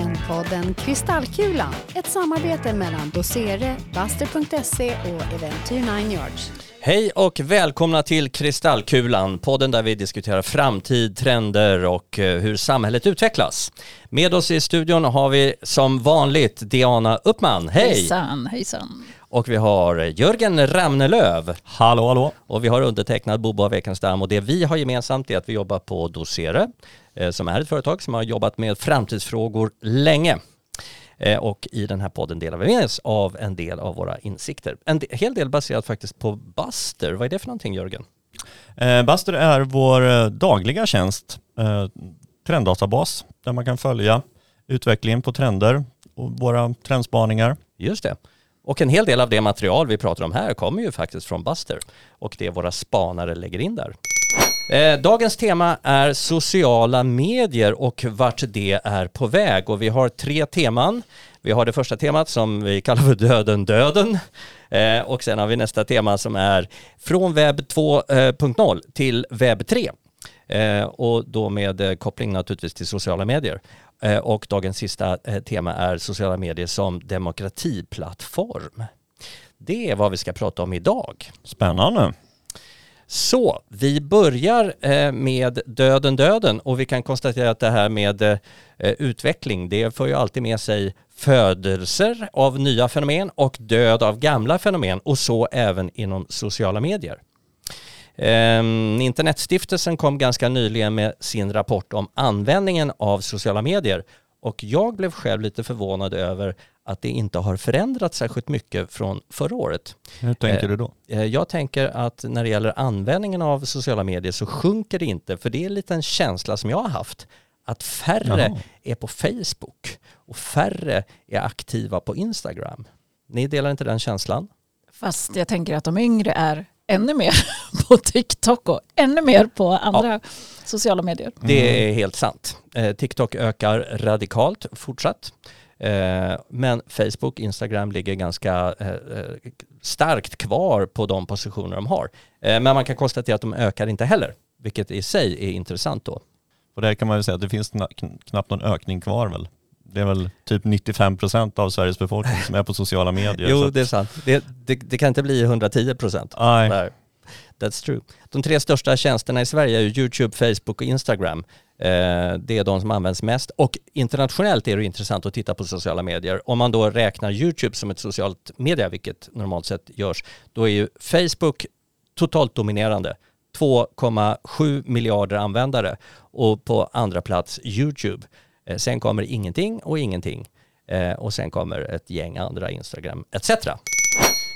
Trendpodden Kristallkulan, ett samarbete mellan Dosere, Buster.se och Eventyr 9 Yards. Hej och välkomna till Kristallkulan, podden där vi diskuterar framtid, trender och eh, hur samhället utvecklas. Med oss i studion har vi som vanligt Diana Uppman. Hej! Hejsan, hejsan. Och vi har Jörgen Ramnelöv. Hallå, hallå. Och vi har undertecknat Bobo Wekenstam och det vi har gemensamt är att vi jobbar på Dosere eh, som är ett företag som har jobbat med framtidsfrågor länge. Eh, och i den här podden delar vi med oss av en del av våra insikter. En hel del baserat faktiskt på Buster. Vad är det för någonting Jörgen? Eh, Buster är vår dagliga tjänst, trenddatabas, där man kan följa utvecklingen på trender och våra trendspaningar. Just det. Och en hel del av det material vi pratar om här kommer ju faktiskt från Buster och det våra spanare lägger in där. Eh, dagens tema är sociala medier och vart det är på väg och vi har tre teman. Vi har det första temat som vi kallar för döden döden eh, och sen har vi nästa tema som är från webb 2.0 eh, till webb 3 eh, och då med eh, koppling naturligtvis till sociala medier. Och dagens sista tema är sociala medier som demokratiplattform. Det är vad vi ska prata om idag. Spännande. Så vi börjar eh, med döden döden och vi kan konstatera att det här med eh, utveckling det för ju alltid med sig födelser av nya fenomen och död av gamla fenomen och så även inom sociala medier. Um, Internetstiftelsen kom ganska nyligen med sin rapport om användningen av sociala medier och jag blev själv lite förvånad över att det inte har förändrats särskilt mycket från förra året. Hur tänker du då? Eh, jag tänker att när det gäller användningen av sociala medier så sjunker det inte, för det är lite en känsla som jag har haft, att färre Jaha. är på Facebook och färre är aktiva på Instagram. Ni delar inte den känslan? Fast jag tänker att de yngre är ännu mer på TikTok och ännu mer på andra ja. sociala medier. Det är helt sant. Eh, TikTok ökar radikalt fortsatt. Eh, men Facebook, Instagram ligger ganska eh, starkt kvar på de positioner de har. Men man kan konstatera att de ökar inte heller, vilket i sig är intressant då. Och där kan man väl säga att det finns knappt någon ökning kvar väl? Det är väl typ 95 procent av Sveriges befolkning som är på sociala medier. jo, det är sant. Det, det, det, kan inte bli 110 procent. Nej. That's true. De tre största tjänsterna i Sverige är YouTube, Facebook och Instagram. Eh, det är de som används mest och internationellt är det intressant att titta på sociala medier. Om man då räknar YouTube som ett socialt media, vilket normalt sett görs, då är ju Facebook totalt dominerande. 2,7 miljarder användare och på andra plats YouTube. Eh, sen kommer ingenting och ingenting eh, och sen kommer ett gäng andra Instagram etc.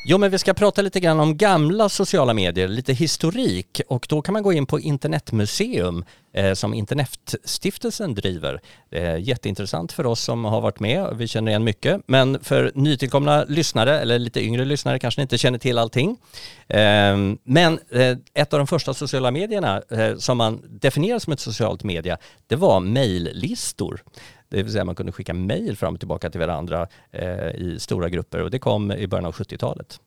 Jo, men vi ska prata lite grann om gamla sociala medier, lite historik och då kan man gå in på Internetmuseum eh, som Internetstiftelsen driver. Det är jätteintressant för oss som har varit med, vi känner igen mycket, men för nytillkomna lyssnare eller lite yngre lyssnare kanske inte känner till allting. Eh, men eh, ett av de första sociala medierna eh, som man definierar som ett socialt media, det var mejllistor. Det vill säga man kunde skicka mejl fram och tillbaka till varandra eh, i stora grupper och det kom i början av 70-talet.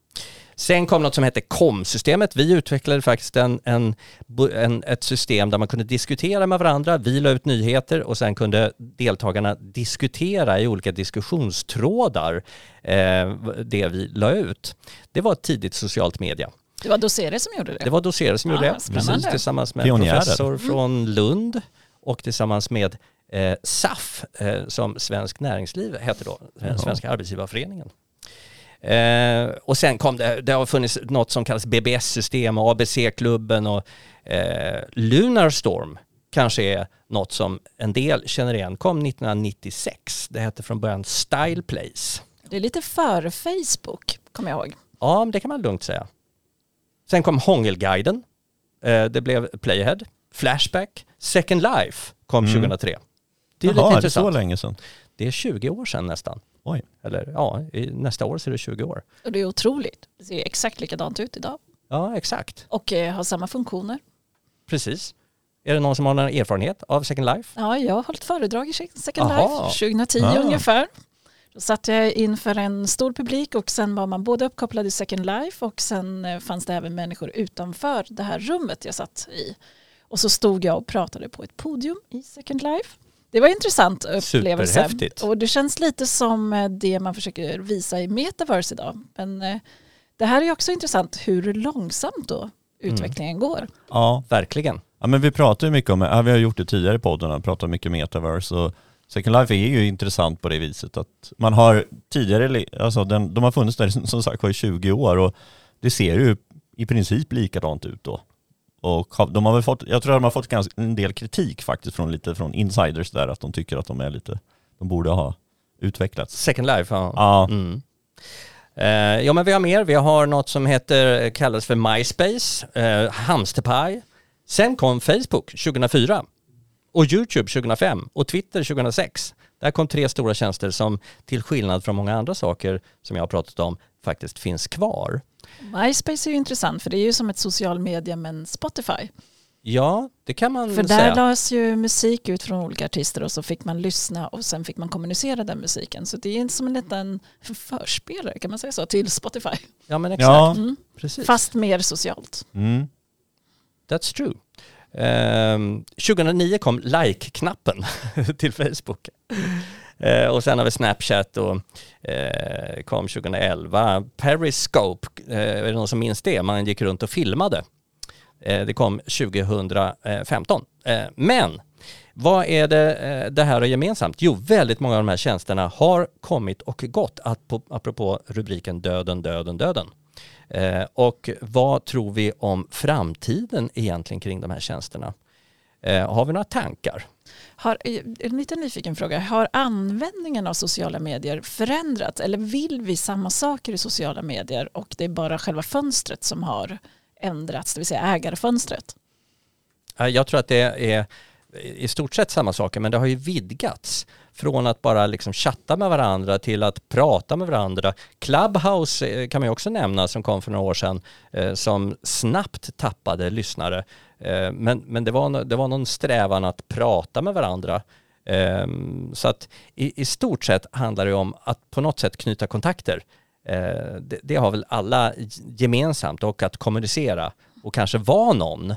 Sen kom något som hette KOM-systemet. Vi utvecklade faktiskt en, en, en, ett system där man kunde diskutera med varandra. Vi la ut nyheter och sen kunde deltagarna diskutera i olika diskussionstrådar eh, det vi la ut. Det var ett tidigt socialt media. Det var Dosere som gjorde det? Det var Dosere som ah, gjorde det, precis tillsammans med en professor från Lund och tillsammans med eh, SAF, eh, som Svensk Näringsliv hette då. Svenska Arbetsgivarföreningen. Eh, och sen kom det, det har funnits något som kallas BBS-system och ABC-klubben och eh, Lunarstorm kanske är något som en del känner igen, kom 1996. Det hette från början Style Place. Det är lite före Facebook, kommer jag ihåg. Ja, det kan man lugnt säga. Sen kom Hångelguiden. Eh, det blev Playhead. Flashback. Second Life kom mm. 2003. Det är Jaha, lite intressant. det är så länge sedan? Det är 20 år sedan nästan. Oj. Eller ja, nästa år så är det 20 år. Och det är otroligt. Det ser exakt likadant ut idag. Ja, exakt. Och eh, har samma funktioner. Precis. Är det någon som har någon erfarenhet av Second Life? Ja, jag har hållit föredrag i Second Aha. Life 2010 ah. ungefär. Då satt jag inför en stor publik och sen var man både uppkopplad i Second Life och sen eh, fanns det även människor utanför det här rummet jag satt i. Och så stod jag och pratade på ett podium i Second Life. Det var intressant upplevelse. Superhäftigt. Och det känns lite som eh, det man försöker visa i metaverse idag. Men eh, det här är också intressant hur långsamt då utvecklingen går. Ja, Verkligen. Ja men vi pratar ju mycket om, ja, vi har gjort det tidigare i podden, pratat mycket metaverse och Second Life är ju intressant på det viset att man har tidigare, alltså den, de har funnits där som sagt var i 20 år och det ser ju i princip likadant ut då. Och de har väl fått, jag tror att de har fått ganska, en del kritik faktiskt från lite från insiders där att de tycker att de är lite, de borde ha utvecklats. Second Life, ja. Ja, Mm. Eh, ja men vi har mer, vi har något som heter, kallas för MySpace, eh, Hamsterpaj. Sen kom Facebook 2004 och YouTube 2005 och Twitter 2006. Där kom tre stora tjänster som till skillnad från många andra saker som jag har pratat om faktiskt finns kvar. MySpace är ju intressant för det är ju som ett social media men Spotify. Ja, det kan man För där säga. lades ju musik ut från olika artister och så fick man lyssna och sen fick man kommunicera den musiken. Så det är som en liten förspelare kan man säga så till Spotify. Ja men exakt, ja. Mm. precis. Fast mer socialt. Mm. That's true. Ehm, 2009 kom like-knappen till Facebook. Eh, och sen har vi Snapchat och eh, kom 2011. Periscope, eh, är det någon som minns det? Man gick runt och filmade. Eh, det kom 2015. Eh, men vad är det eh, det här har gemensamt? Jo, väldigt många av de här tjänsterna har kommit och gått, apropå, apropå rubriken döden, döden, döden. Eh, och vad tror vi om framtiden egentligen kring de här tjänsterna? Eh, har vi några tankar? Har, en liten nyfiken fråga. Har användningen av sociala medier förändrats eller vill vi samma saker i sociala medier och det är bara själva fönstret som har ändrats, det vill säga ägarfönstret? Eh, Jag tror att det är i stort sett samma saker men det har ju vidgats från att bara liksom chatta med varandra till att prata med varandra. Clubhouse eh, kan man ju också nämna som kom för några år sedan eh, som snabbt tappade lyssnare. Eh, men men det, var, det var någon strävan att prata med varandra. Ehm, så att i, i stort sett handlar det om att på något sätt knyta kontakter. Det, det har väl alla gemensamt och att kommunicera och kanske vara någon.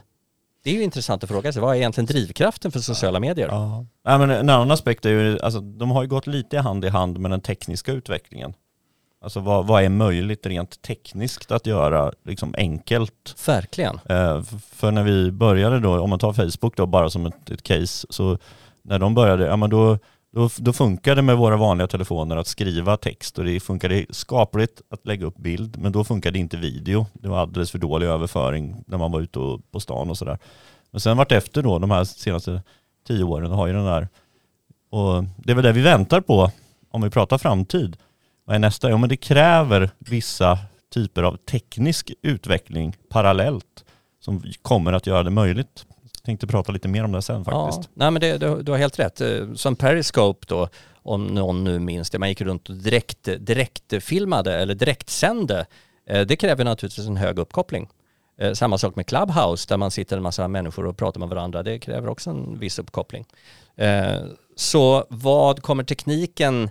Det är ju intressant att fråga sig, vad är egentligen drivkraften för sociala medier? Ja. Nej, men en annan aspekt är ju, alltså, de har ju gått lite hand i hand med den tekniska utvecklingen. Alltså vad, vad är möjligt rent tekniskt att göra liksom enkelt? Verkligen. Eh, för när vi började då, om man tar Facebook då bara som ett, ett case, så när de började, ja men då, då, då funkade det med våra vanliga telefoner att skriva text och det funkade skapligt att lägga upp bild, men då funkade inte video. Det var alldeles för dålig överföring när man var ute och, på stan och sådär. Men sen vart efter då, de här senaste tio åren, har ju den där, och det är väl det vi väntar på om vi pratar framtid. Vad är nästa? Jo men det kräver vissa typer av teknisk utveckling parallellt som kommer att göra det möjligt. Jag tänkte prata lite mer om det sen faktiskt. Ja, nej men det, du, du har helt rätt. Eh, som Periscope då, om någon nu minns det, man gick runt och direkt, direkt filmade eller direktsände. Eh, det kräver naturligtvis en hög uppkoppling. Eh, samma sak med Clubhouse där man sitter en massa människor och pratar med varandra. Det kräver också en viss uppkoppling. Så vad kommer tekniken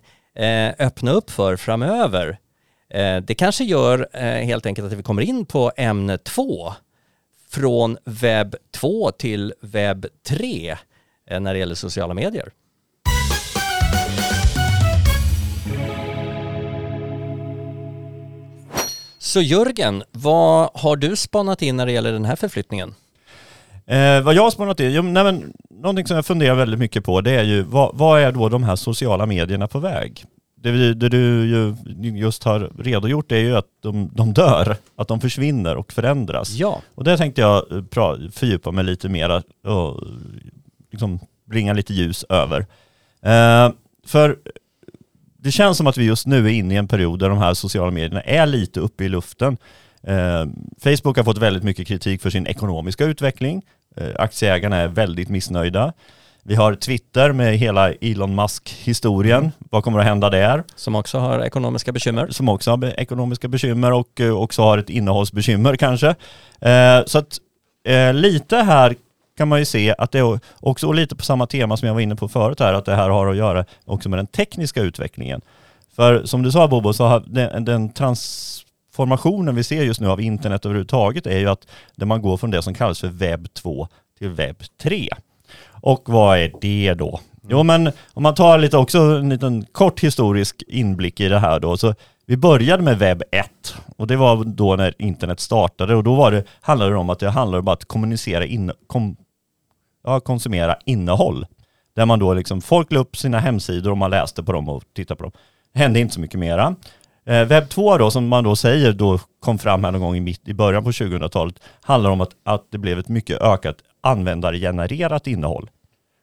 öppna upp för framöver? Det kanske gör helt enkelt att vi kommer in på ämne två från webb 2 till webb 3 eh, när det gäller sociala medier. Så Jörgen, vad har du spanat in när det gäller den här förflyttningen? Eh, vad jag har spanat in, jo, nej, men, någonting som jag funderar väldigt mycket på det är ju vad, vad är då de här sociala medierna på väg? Det, det du ju just har redogjort är ju att de, de dör, att de försvinner och förändras. Ja, Och där tänkte jag eh, pra- fördjupa mig lite mera och liksom bringa lite ljus över. Eh, för det känns som att vi just nu är inne i en period där de här sociala medierna är lite uppe i luften. Eh, Facebook har fått väldigt mycket kritik för sin ekonomiska utveckling. Eh, aktieägarna är väldigt missnöjda. Vi har Twitter med hela Elon Musk-historien. Vad kommer att hända där? som också har ekonomiska bekymmer. som också har ekonomiska bekymmer och eh, också har ett innehållsbekymmer kanske. Eh, så att eh, lite här kan man ju se att det är också lite på samma tema som jag var inne på förut här, att det här har att göra också med den tekniska utvecklingen. För som du sa Bobo, så har den, den transformationen vi ser just nu av internet överhuvudtaget är ju att man går från det som kallas för webb 2 till webb 3. Och vad är det då? Jo men om man tar lite också en liten kort historisk inblick i det här då. Så vi började med webb 1 och det var då när internet startade och då var det, handlade det om att det handlade om att kommunicera, in, kom, ja, konsumera innehåll. Där man då liksom, folk la upp sina hemsidor och man läste på dem och tittade på dem. Det hände inte så mycket mera. Eh, webb 2 då, som man då säger då kom fram här någon gång i, mitt, i början på 2000-talet, handlar om att, att det blev ett mycket ökat användargenererat innehåll.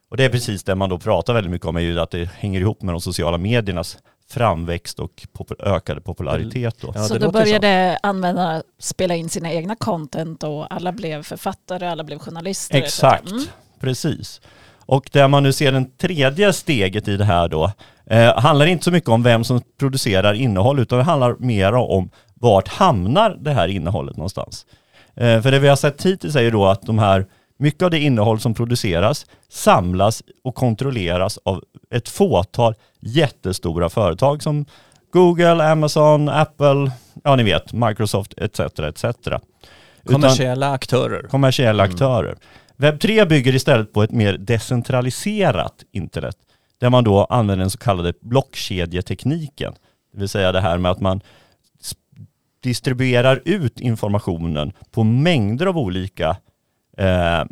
Och det är precis det man då pratar väldigt mycket om, är ju att det hänger ihop med de sociala mediernas framväxt och pop ökade popularitet. Då. Ja, så det då började användarna spela in sina egna content och alla blev författare, alla blev journalister. Exakt, Mm. precis. Och där man nu ser den tredje steget i det här då, eh, handlar inte så mycket om vem som producerar innehåll, utan det handlar mer om vart hamnar det här innehållet någonstans. Eh, för det vi har sett hittills är ju då att de här, mycket av det innehåll som produceras samlas och kontrolleras av ett fåtal jättestora företag som Google, Amazon, Apple, ja ni vet, Microsoft etc. etc. Utan- Kommersiella aktörer. kommersiella Mm. aktörer. Webb 3 bygger istället på ett mer decentraliserat internet där man då använder den så kallade blockkedjetekniken. Det vill säga det här med att man distribuerar ut informationen på mängder av olika eh,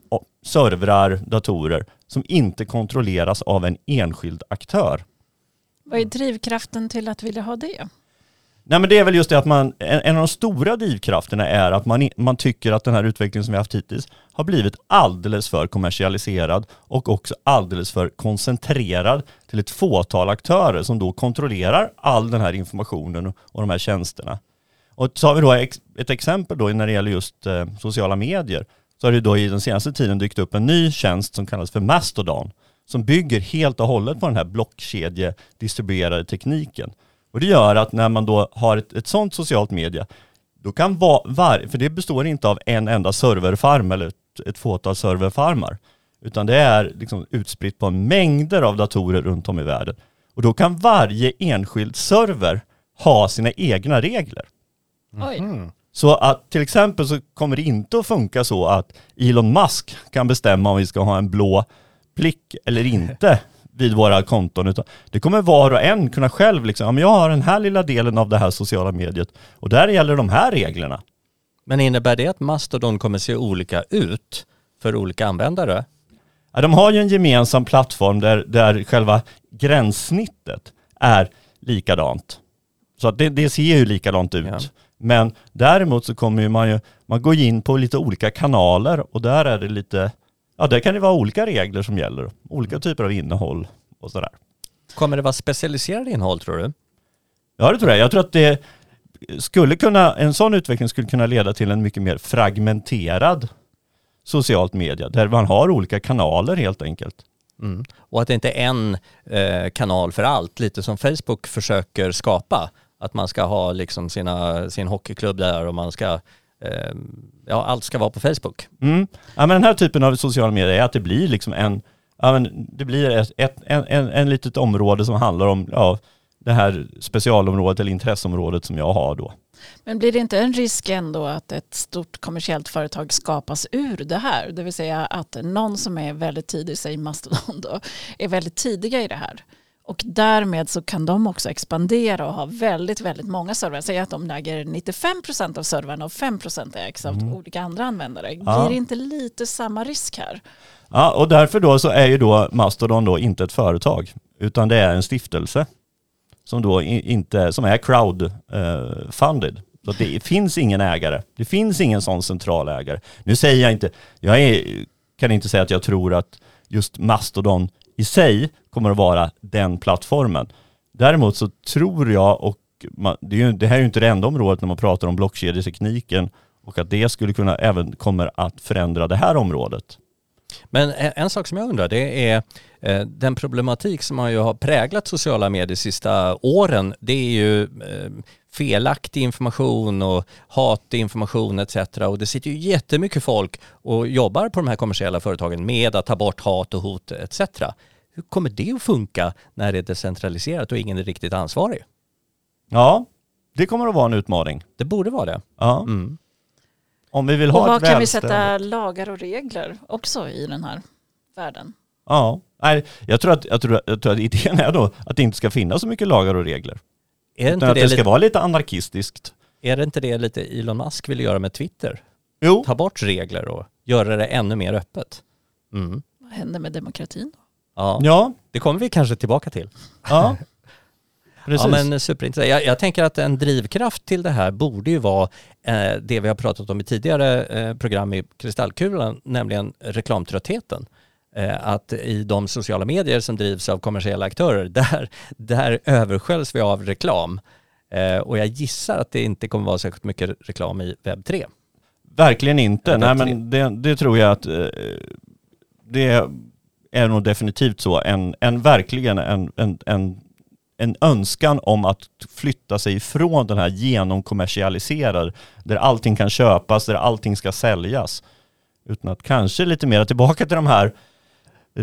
servrar, datorer som inte kontrolleras av en enskild aktör. Vad är drivkraften till att vilja ha det? Nej men det är väl just det att man, en, av de stora drivkrafterna är att man, man tycker att den här utvecklingen som vi har haft hittills har blivit alldeles för kommersialiserad och också alldeles för koncentrerad till ett fåtal aktörer som då kontrollerar all den här informationen och, de här tjänsterna. Och så har vi då ett exempel då när det gäller just eh, sociala medier. Så har det då i den senaste tiden dykt upp en ny tjänst som kallas för Mastodon som bygger helt och hållet på den här blockkedjedistribuerade tekniken. Och det gör att när man då har ett, ett sånt socialt media, då kan var, var, för det består inte av en enda serverfarm eller ett, ett fåtal serverfarmar, utan det är liksom utspritt på mängder av datorer runt om i världen. Och då kan varje enskild server ha sina egna regler. Mm. Så att till exempel så kommer det inte att funka så att Elon Musk kan bestämma om vi ska ha en blå prick eller inte vid våra konton. Utan det kommer var och en kunna själv liksom, ja, men jag har den här lilla delen av det här sociala mediet och där gäller de här reglerna. Men innebär det att Mastodon kommer se olika ut för olika användare? Ja, de har ju en gemensam plattform där, där själva gränssnittet är likadant. Så det, det ser ju likadant ut. Ja. Men däremot så kommer man ju, man går in på lite olika kanaler och där är det lite, ja där kan det vara olika regler som gäller. Olika typer av innehåll och sådär. Kommer det vara specialiserade innehåll tror du? Ja det tror jag. Jag tror att det skulle kunna, en sån utveckling skulle kunna leda till en mycket mer fragmenterad socialt media där man har olika kanaler helt enkelt. Mm. Och att det inte är en eh, kanal för allt, lite som Facebook försöker skapa. Att man ska ha liksom sina, sin hockeyklubb där och man ska, eh, ja allt ska vara på Facebook. Mm. Ja, men den här typen av sociala medier är att det blir liksom en, ja, men det blir ett, ett, en, en, en litet område som handlar om ja, det här specialområdet eller intresseområdet som jag har då. Men blir det inte en risk ändå att ett stort kommersiellt företag skapas ur det här? Det vill säga att någon som är väldigt tidig, säg Mastodon då, är väldigt tidiga i det här. Och därmed så kan de också expandera och ha väldigt, väldigt många servrar. Säg att de äger 95% av servrarna och 5% ägs av olika andra användare. Mm. Ja. Blir det inte lite samma risk här? Ja, och därför då så är ju då Mastodon då inte ett företag, utan det är en stiftelse som då inte, som är crowdfunded. Så att det finns ingen ägare. Det finns ingen sån central ägare. Nu säger jag inte, jag är, kan inte säga att jag tror att just Mastodon i sig kommer att vara den plattformen. Däremot så tror jag, och man, det, är ju, det här är ju inte det enda området när man pratar om blockkedjetekniken och att det skulle kunna även kommer att förändra det här området. Men en, en sak som jag undrar det är eh, den problematik som har ju har präglat sociala medier de sista åren. Det är ju eh, felaktig information och hatinformation etc. Och det sitter ju jättemycket folk och jobbar på de här kommersiella företagen med att ta bort hat och hot etc. Hur kommer det att funka när det är decentraliserat och ingen är riktigt ansvarig? Ja, det kommer att vara en utmaning. Det borde vara det. Ja. Mm. Om vi vill Och ha vad ett kan vi sätta lagar och regler också i den här världen? Ja, nej, jag, tror att, jag, tror, jag tror att idén är då att det inte ska finnas så mycket lagar och regler. Är Utan att det ska lite, vara lite anarkistiskt. är det inte det lite Elon Musk vill göra med Twitter? Jo, Ta bort regler och göra det ännu mer öppet. Mm. Vad händer med demokratin? Ja, ja, det kommer vi kanske tillbaka till. ja. Precis. Ja, men superintressant. Jag, jag tänker att en drivkraft till det här borde ju vara eh, det vi har pratat om i tidigare eh, program i Kristallkulan, nämligen reklamtröttheten. Eh, att i de sociala medier som drivs av kommersiella aktörer, där, där översköljs vi av reklam. Eh, och jag gissar att det inte kommer vara särskilt mycket reklam i webb 3. Verkligen inte. Ja, Nej, men det, det tror jag att eh, det är nog definitivt så. En, en verkligen en, en, en, en önskan om att flytta sig ifrån den här genomkommersialiserade, där allting kan köpas, där allting ska säljas. Utan att kanske lite mer tillbaka till de här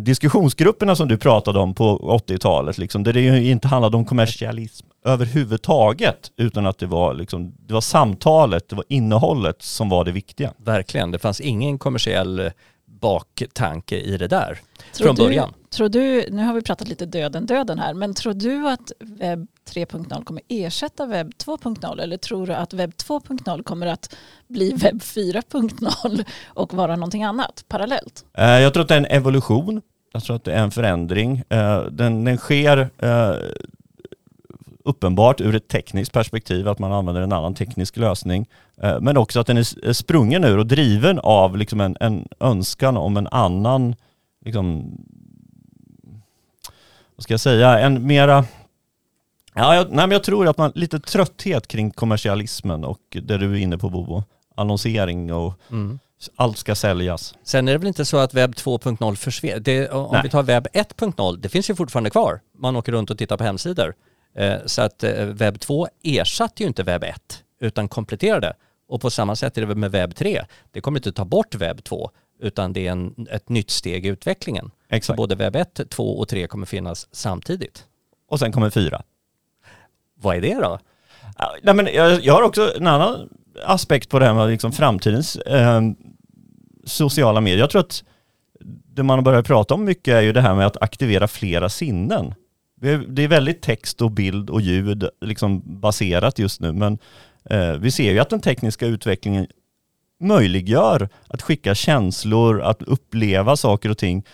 diskussionsgrupperna som du pratade om på 80-talet, liksom, där det ju inte handlade om kommersialism överhuvudtaget, utan att det var, liksom, det var samtalet, det var innehållet som var det viktiga. Verkligen, det fanns ingen kommersiell eh, baktanke i det där Tror från du, början. Tror du, nu har vi pratat lite döden döden här, men tror du att webb 3.0 kommer ersätta webb 2.0 eller tror du att webb 2.0 kommer att bli webb 4.0 och vara någonting annat parallellt? Eh, Jag tror att det är en evolution. Jag tror att det är en förändring. Eh, Den, den sker eh, uppenbart ur ett tekniskt perspektiv, att man använder en annan teknisk lösning. Eh, Men också att den är sprungen ur och driven av liksom en, en önskan om en annan, liksom, vad ska jag säga, en mera Ja, jag, nej, men jag tror att man lite trötthet kring kommersialismen och det du är inne på Bobo. Annonsering och Mm. allt ska säljas. Sen är det väl inte så att webb 2.0 försvinner. Om Nej. vi tar webb 1.0, det finns ju fortfarande kvar. Man åker runt och tittar på hemsidor. Eh, Så att eh, webb 2 ersatte ju inte webb 1 utan kompletterade. Och på samma sätt är det med webb 3. Det kommer inte ta bort webb 2 utan det är en, ett nytt steg i utvecklingen. Så Exakt. både webb 1, 2 och 3 kommer finnas samtidigt. Och sen kommer fyra. Vad är det då? Nej, men jag, jag har också en annan aspekt på det här med liksom framtidens eh, sociala medier. Jag tror att det man har börjat prata om mycket är ju det här med att aktivera flera sinnen. Det är, väldigt text och bild och ljud liksom baserat just nu, men eh, vi ser ju att den tekniska utvecklingen möjliggör att skicka känslor, att uppleva saker och ting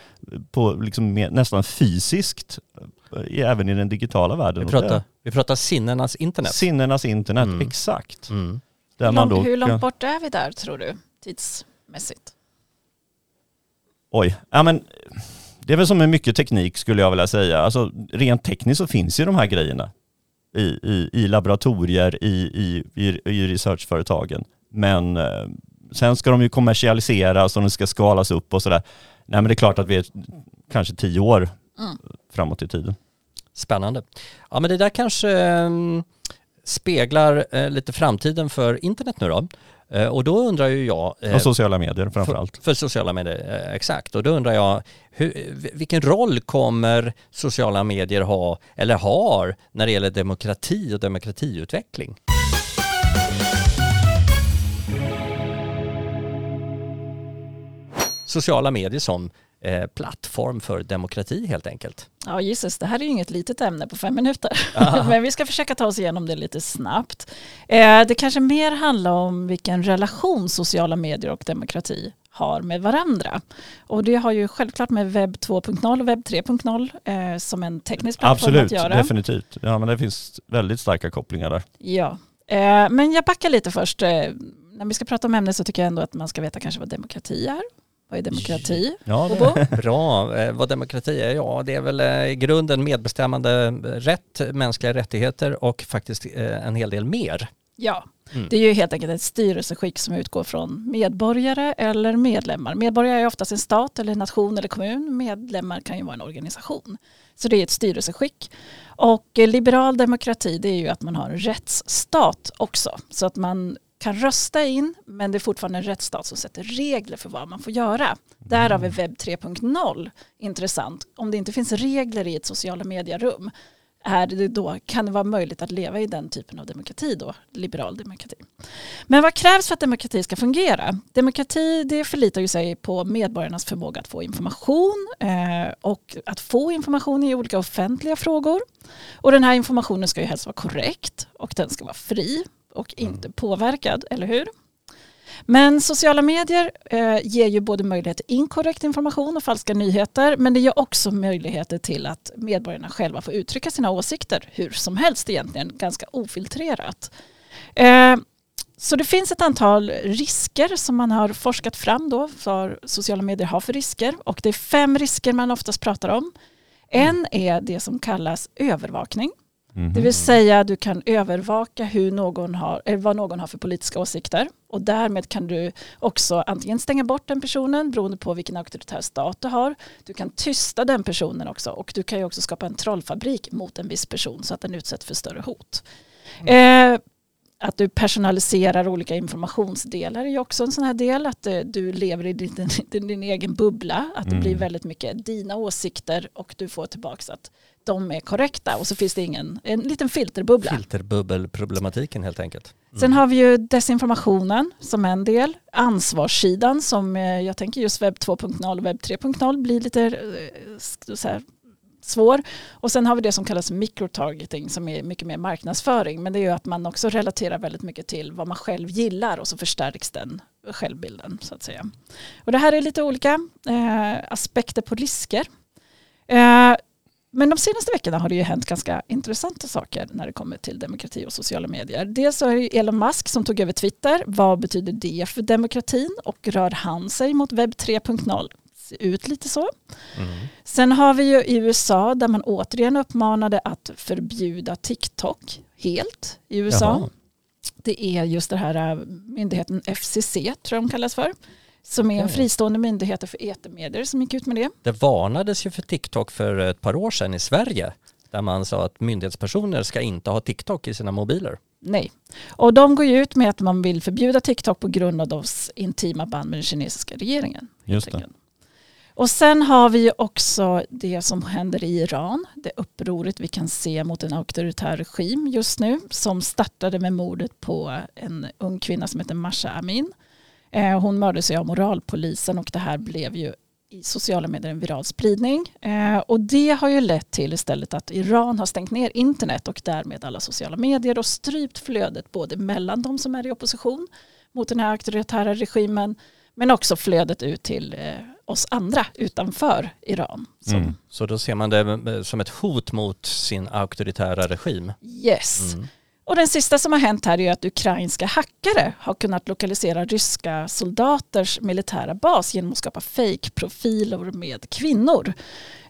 på liksom mer, nästan fysiskt, eh, även i den digitala världen. Vi pratar, vi pratar sinnenas internet. Sinnenas internet, Mm. exakt. Mm. Där Hur, man lång, då hur långt bort är vi där tror du tidsmässigt? Oj, ja men det är väl som med mycket teknik skulle jag vilja säga. Alltså rent tekniskt så finns ju de här grejerna i, i, i laboratorier, i, i, i, i researchföretagen. Men eh, sen ska de ju kommersialiseras och de ska skalas upp och sådär. Nej men det är klart att vi är kanske tio år Mm. framåt i tiden. Spännande. Ja men det där kanske ehm, speglar eh, lite framtiden för internet nu då. Eh, och då undrar ju jag... eh, Och sociala medier framförallt. För, för sociala medier, eh, exakt. Och då undrar jag, hur, vilken roll kommer sociala medier ha, eller har, när det gäller demokrati och demokratiutveckling? Sociala medier som eh, plattform för demokrati helt enkelt. Ja gisses, det här är ju inget litet ämne på fem minuter. Men vi ska försöka ta oss igenom det lite snabbt. Eh, det kanske mer handlar om vilken relation sociala medier och demokrati har med varandra. Och det har ju självklart med webb 2.0 och webb 3.0 eh, som en teknisk plattform Absolut, att göra. definitivt. Ja men det finns väldigt starka kopplingar där. Ja, eh, men jag backar lite först. Eh, när vi ska prata om ämnet så tycker jag ändå att man ska veta kanske vad demokrati är. Vad är demokrati? Ja? Bra. Eh, vad demokrati är? Ja, det är väl eh, i grunden medbestämmande eh, rätt, mänskliga rättigheter och faktiskt en hel del mer. Ja, Mm. det är ju helt enkelt ett styrelseskick som utgår från medborgare eller medlemmar. Medborgare är oftast en stat eller en nation eller kommun. Medlemmar kan ju vara en organisation. Så det är ett styrelseskick. Och liberal demokrati det är ju att man har en rättsstat också. Så att man kan rösta in men det är fortfarande en rättsstat som sätter regler för vad man får göra. Därav är webb 3.0 intressant. Om det inte finns regler i ett sociala medierum är det då, kan det vara möjligt att leva i den typen av demokrati då, liberal demokrati. Men vad krävs för att demokrati ska fungera? Demokrati det förlitar ju sig på medborgarnas förmåga att få information eh, och att få information i olika offentliga frågor. Och den här informationen ska ju helst vara korrekt och den ska vara fri och inte påverkad, eller hur? Men sociala medier eh, ger ju både möjlighet till inkorrekt information och falska nyheter men det ger också möjligheter till att medborgarna själva får uttrycka sina åsikter hur som helst egentligen, ganska ofiltrerat. Eh, så det finns ett antal risker som man har forskat fram då för sociala medier har för risker och det är fem risker man oftast pratar om. En är det som kallas övervakning. Mhm. Det vill säga du kan övervaka hur någon har, eller vad någon har för politiska åsikter och därmed kan du också antingen stänga bort den personen beroende på vilken auktoritär stat du har. Du kan tysta den personen också och du kan ju också skapa en trollfabrik mot en viss person så att den utsätts för större hot. Eh, att du personaliserar olika informationsdelar är ju också en sån här del. Att eh, du lever i din, din, din egen bubbla. Att det Mm. blir väldigt mycket dina åsikter och du får tillbaka att de är korrekta. Och så finns det ingen, en liten filterbubbla. Filterbubbelproblematiken helt enkelt. Mm. Sen har vi ju desinformationen som en del. Ansvarssidan som eh, jag tänker just webb 2.0 och webb 3.0 blir lite eh, så här, svår. Och sen har vi det som kallas microtargeting som är mycket mer marknadsföring. Men det är ju att man också relaterar väldigt mycket till vad man själv gillar och så förstärks den självbilden så att säga. Och det här är lite olika eh, aspekter på risker. Eh, men de senaste veckorna har det ju hänt ganska intressanta saker när det kommer till demokrati och sociala medier. Dels så är det Elon Musk som tog över Twitter. Vad betyder det för demokratin och rör han sig mot webb 3.0? Ser ut lite så. Mm. Sen har vi ju i USA där man återigen uppmanade att förbjuda TikTok helt i USA. Jaha. Det är just det här äh, myndigheten FCC tror jag de kallas för. Som är en fristående myndighet för etermedier som gick ut med det. Det varnades ju för TikTok för ett par år sedan i Sverige. Där man sa att myndighetspersoner ska inte ha TikTok i sina mobiler. Nej. Och de går ju ut med att man vill förbjuda TikTok på grund av deras intima band med den kinesiska regeringen. Just det. Och sen har vi också det som händer i Iran. Det upproret vi kan se mot en auktoritär regim just nu. Som startade med mordet på en ung kvinna som heter Masha Amin. Eh, Hon mördades av moralpolisen och det här blev ju i sociala medier en viral spridning. Eh, och det har ju lett till istället att Iran har stängt ner internet och därmed alla sociala medier och strypt flödet både mellan de som är i opposition mot den här auktoritära regimen men också flödet ut till eh, oss andra utanför Iran. Som, Mm. Så då ser man det som ett hot mot sin auktoritära regim. Yes. Mm. Och den sista som har hänt här är att ukrainska hackare har kunnat lokalisera ryska soldaters militära bas genom att skapa fake-profiler med kvinnor.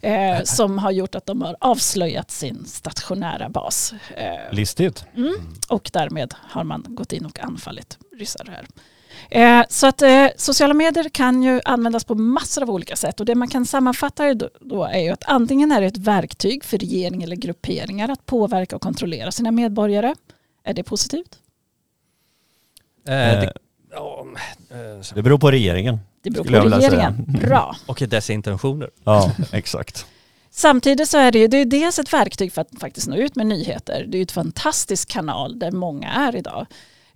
Eh, som har gjort att de har avslöjat sin stationära bas. Eh, Listigt. Mm. Och därmed har man gått in och anfallit ryssar här. Eh, så att eh, sociala medier kan ju användas på massor av olika sätt och det man kan sammanfatta det då, då är ju att antingen är det ett verktyg för regering eller grupperingar att påverka och kontrollera sina medborgare. Är det positivt? Eh, det, ja, Det beror på regeringen. Det beror på regeringen. Bra. och dess intentioner. Ja, exakt. Samtidigt så är det ju det är dels ett verktyg för att faktiskt nå ut med nyheter. Det är ju ett fantastisk kanal där många är idag.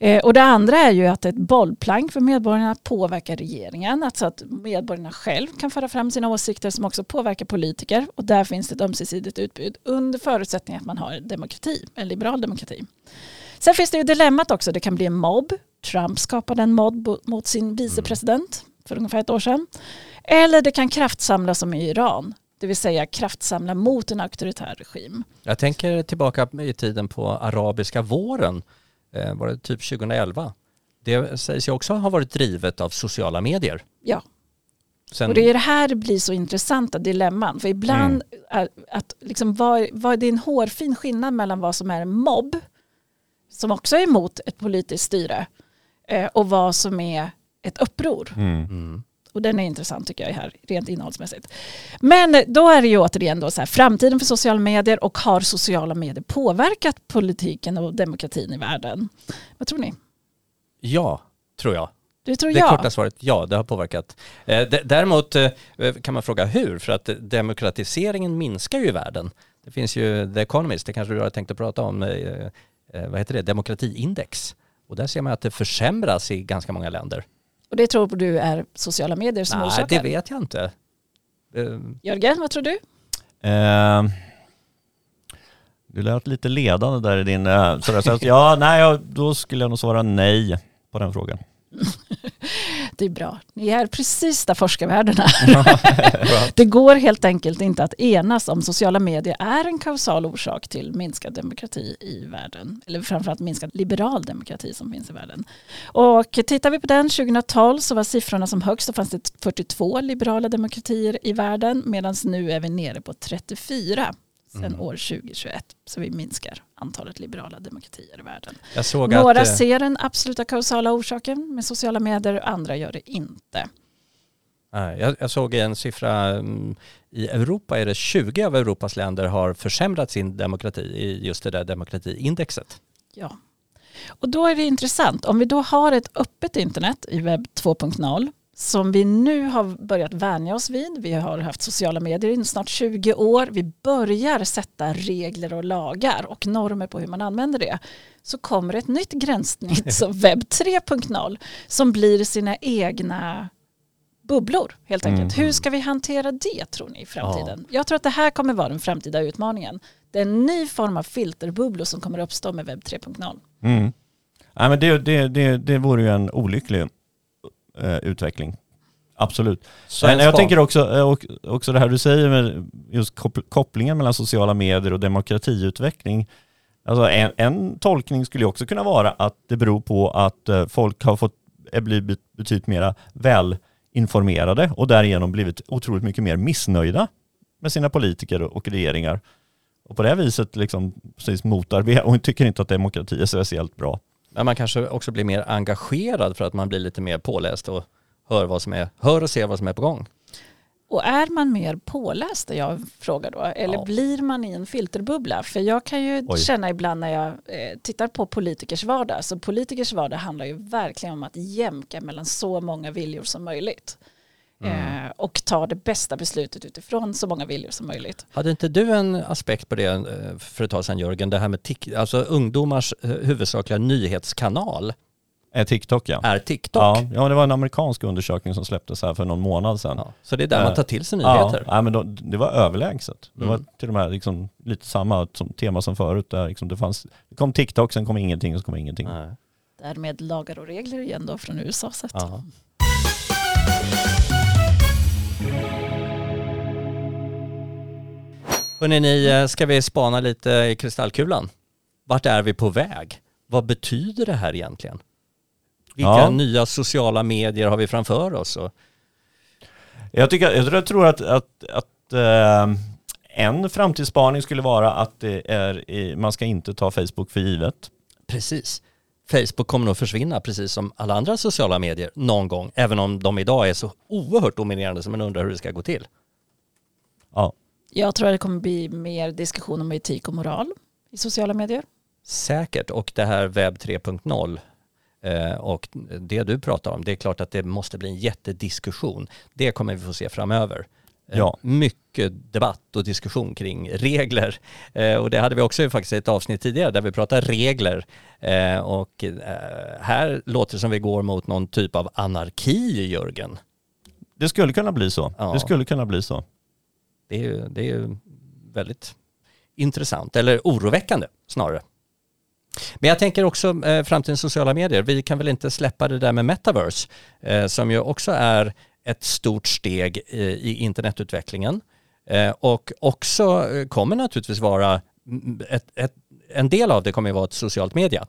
Eh, och det andra är ju att det är ett bollplank för medborgarna att påverka regeringen. Alltså att medborgarna själv kan föra fram sina åsikter som också påverkar politiker. Och där finns det ett ömsesidigt utbud under förutsättning att man har demokrati, en liberal demokrati. Sen finns det ju dilemmat också, det kan bli en mobb. Trump skapade en mobb mot sin vicepresident för ungefär ett år sedan. Eller det kan kraftsamla som i Iran, det vill säga kraftsamla mot en auktoritär regim. Jag tänker tillbaka i tiden på arabiska våren, var det typ 2011? Det sägs ju också ha varit drivet av sociala medier. Ja. Sen, Och det är det här det blir så intressanta dilemman. För ibland är att liksom vad, vad det är en hårfin skillnad mellan vad som är en mobb, som också är emot ett politiskt styre, eh, och vad som är ett uppror. Mm. Mm. Och den är intressant tycker jag här, rent innehållsmässigt. Men då är det ju återigen då så här, framtiden för sociala medier och har sociala medier påverkat politiken och demokratin i världen? Vad tror ni? Ja, tror jag. Du tror Det ja? korta svaret, ja, det har påverkat. Eh, Däremot eh, kan man fråga hur, för att demokratiseringen minskar ju i världen. Det finns ju The Economist, det kanske du har tänkt att prata om, eh, vad heter det, demokratiindex. Och där ser man att det försämras i ganska många länder. Och det tror du är sociala medier som Nej, orsakar? det vet jag inte. Eh, Jörgen, vad tror du? Eh, du lät lite ledande där i din... Eh, sådär, så att, ja, nej, då skulle jag nog svara nej på den frågan. Det är bra. Ni är precis där forskarvärlden är. det går helt enkelt inte att enas om sociala medier är en kausal orsak till minskad demokrati i världen. Eller framförallt minskad liberal demokrati som finns i världen. Och tittar vi på den 2012 så var siffrorna som högst så fanns det 42 liberala demokratier i världen medan nu är vi nere på 34 sedan Mm. år 2021. Så vi minskar antalet liberala demokratier i världen. Några att... eh, ser den absoluta kausala orsaken med sociala medier, andra gör det inte. Jag, jag såg en siffra, mm, i Europa är det 20 av Europas länder har försämrat sin demokrati i just det där demokratiindexet. Ja. Och då är det intressant, om vi då har ett öppet internet i webb 2.0 som vi nu har börjat vänja oss vid. Vi har haft sociala medier i snart 20 år. Vi börjar sätta regler och lagar och normer på hur man använder det. Så kommer ett nytt gränssnitt som webb 3.0 som blir sina egna bubblor helt enkelt. Mm. Hur ska vi hantera det tror ni i framtiden? Jag tror att det här kommer vara den framtida utmaningen. Det är en ny form av filterbubblor som kommer uppstå med webb 3.0. Mm. Nej, men det, det, det, det vore ju en olycklig eh, utveckling. Absolut. Men en jag tänker också, eh, också det här du säger med just koppl- kopplingen mellan sociala medier och demokratiutveckling. Alltså en, en tolkning skulle också kunna vara att det beror på att eh, folk har fått är blivit betydligt mera välinformerade och därigenom blivit otroligt mycket mer missnöjda med sina politiker och regeringar. Och på det här viset liksom precis motarbetar och tycker inte att demokrati är speciellt bra. Men man kanske också blir mer engagerad för att man blir lite mer påläst och hör, vad som är, hör och ser vad som är på gång. Och är man mer påläst, jag frågar då, eller Ja. blir man i en filterbubbla? För jag kan ju Oj. känna ibland när jag eh, tittar på politikers vardag, så politikers vardag handlar ju verkligen om att jämka mellan så många viljor som möjligt. Eh, och ta det bästa beslutet utifrån så många viljor som möjligt. Hade inte du en aspekt på det eh, för ett tag sedan Jörgen, det här med tik- alltså ungdomars eh, huvudsakliga nyhetskanal Eh, TikTok ja. är TikTok. Ja, ja, det var en amerikansk undersökning som släpptes här för någon månad sedan. Ja, Så det är där Eh, man tar till sig Ja, nyheter. ja, men då, det var överlägset. Det var Mm. till och med liksom lite samma som tema som förut. Där liksom det, fanns, det kom TikTok, sen kom ingenting och så kom ingenting. Nej. Därmed lagar och regler igen då från USA sett. Ja. Hörrni, ni, eh, ska vi spana lite i kristallkulan? Vart är vi på väg? Vad betyder det här egentligen? Vilka Ja. nya sociala medier har vi framför oss? Jag, tycker, jag tror- att, att, att eh, en framtidsspaning skulle vara att det är, i- man ska inte ta Facebook för givet. precis. Facebook kommer nog försvinna precis som alla andra sociala medier någon gång, även om de idag är så oerhört dominerande som man undrar hur det ska gå till. Ja, Jag tror att det kommer bli mer diskussion om etik och moral i sociala medier. Säkert, och det här webb 3.0 eh, och det du pratar om, det är klart att det måste bli en jättediskussion. Det kommer vi få se framöver. Eh, Ja. Mycket debatt och diskussion kring regler. Eh, och det hade vi också faktiskt ett avsnitt tidigare där vi pratade regler. Och här låter det som vi går mot någon typ av anarki, Jörgen. det skulle kunna bli så. Ja. Det skulle kunna bli så. Det är ju, det är väldigt intressant, eller oroväckande snarare. Men jag tänker också eh, framtidens sociala medier, vi kan väl inte släppa det där med metaverse, eh, som ju också är ett stort steg eh, i internetutvecklingen. Eh, och också eh, kommer naturligtvis vara, ett, ett, en del av det kommer ju vara ett socialt media,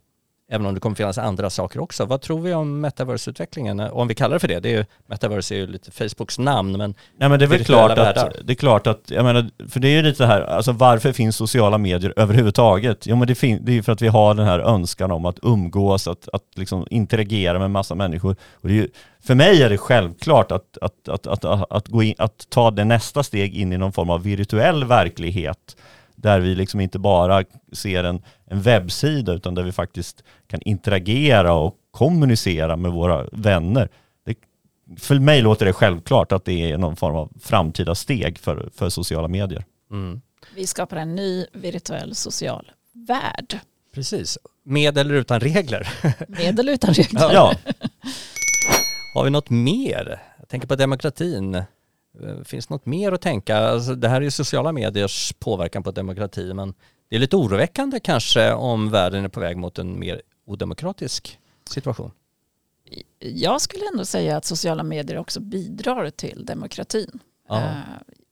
även om det kommer finnas andra saker också. Vad tror vi om metaverse-utvecklingen, eh, om vi kallar det för det? det är ju, metaverse är ju lite Facebooks namn, men Nej men det är väl klart att, världar. det är klart att, jag menar, för det är ju lite här, alltså varför finns sociala medier överhuvudtaget? Jo men det, fin- det är ju för att vi har den här önskan om att umgås, att, att liksom interagera med massa människor. Och det är ju, för mig är det självklart att, att, att, att, att, att, gå in, att ta det nästa steg in i någon form av virtuell verklighet där vi liksom inte bara ser en, en webbsida utan där vi faktiskt kan interagera och kommunicera med våra vänner. Det, för mig låter det självklart att det är någon form av framtida steg för, för sociala medier. Mm. Vi skapar en ny virtuell social värld. Precis. Med eller utan regler. Med eller utan regler. Ja, Har vi något mer? Jag tänker på demokratin. Eh, Finns det något mer att tänka? Alltså, det här är ju sociala mediers påverkan på demokrati, men det är lite oroväckande kanske om världen är på väg mot en mer odemokratisk situation. Jag skulle ändå säga att sociala medier också bidrar till demokratin. Ja. Eh,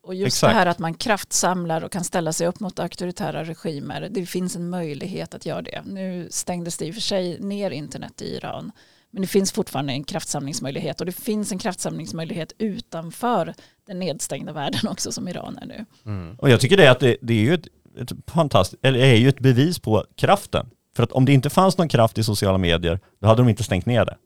Och just Exakt. det här att man kraftsamlar och kan ställa sig upp mot auktoritära regimer. Det finns en möjlighet att göra det. Nu stängdes det i och för sig ner internet i Iran. Men det finns fortfarande en kraftsamlingsmöjlighet och det finns en kraftsamlingsmöjlighet utanför den nedstängda världen också som Iran är nu. Mm. och jag tycker det är att det, det är ju ett, ett fantastiskt, eller är ju ett bevis på kraften. För att om det inte fanns någon kraft i sociala medier, då hade de inte stängt ner det.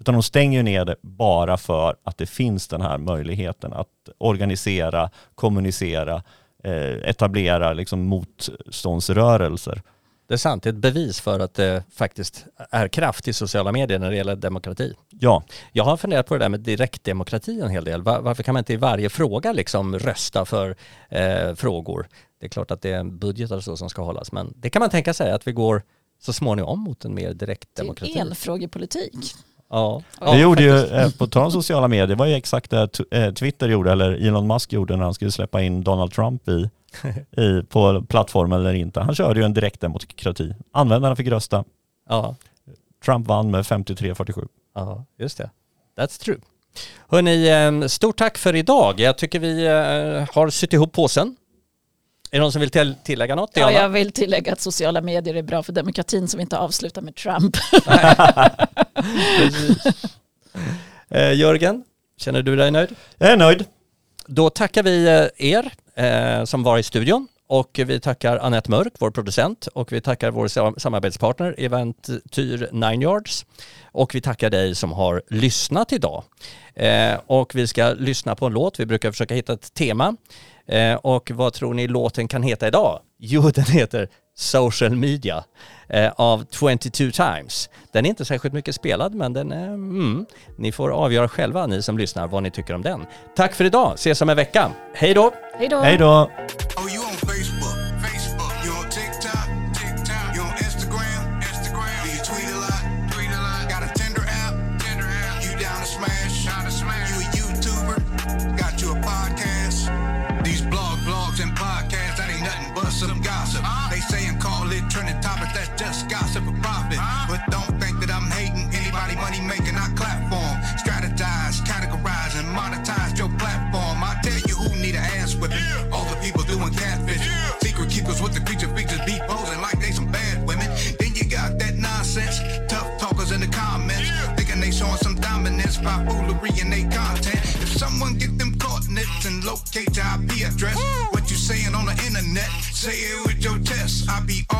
Utan de stänger ju ner det bara för att det finns den här möjligheten att organisera, kommunicera, eh, etablera liksom motståndsrörelser. Det är sant, det är ett bevis för att det faktiskt är kraft i sociala medier när det gäller demokrati. Ja, Jag har funderat på det där med direktdemokrati en hel del. Va- Varför kan man inte i varje fråga liksom rösta för eh, frågor? Det är klart att det är en budget och så som ska hållas, men det kan man tänka sig att vi går så småningom mot en mer direktdemokrati. Till enfrågepolitik. Ja. Ja, det gjorde ju, faktiskt. eh, på tal sociala medier, det var ju exakt det eh, Twitter gjorde, eller Elon Musk gjorde när han skulle släppa in Donald Trump i, i, på plattformen eller inte. Han körde ju en direktdemokrati. Användarna fick rösta. ja, Trump vann med 53-47. ja, just det. That's true. Hörni, eh, stort tack för idag. Jag tycker vi eh, har sytt ihop påsen. Är det någon som vill till- tillägga något? Ja, jag vill tillägga att sociala medier är bra för demokratin vi inte avslutar med Trump. Eh, Jörgen, känner du dig nöjd? Jag är nöjd. Då tackar vi eh, er eh, som var i studion och vi tackar Annette Mörk, vår producent och vi tackar vår sam- samarbetspartner Eventyr Nine Yards och vi tackar dig som har lyssnat idag. Eh, och vi ska lyssna på en låt, vi brukar försöka hitta ett tema eh, och vad tror ni låten kan heta idag? Jo, den heter Social Media eh, av 22 Times. Den är inte särskilt mycket spelad men den är, mm, ni får avgöra själva ni som lyssnar vad ni tycker om den. Tack för idag, ses om en vecka. Hej då! Hej då! Hej då. Locate your IP address, what you saying on the internet, say it with your chest. I be R-O-T-F-L-M-B-A-O.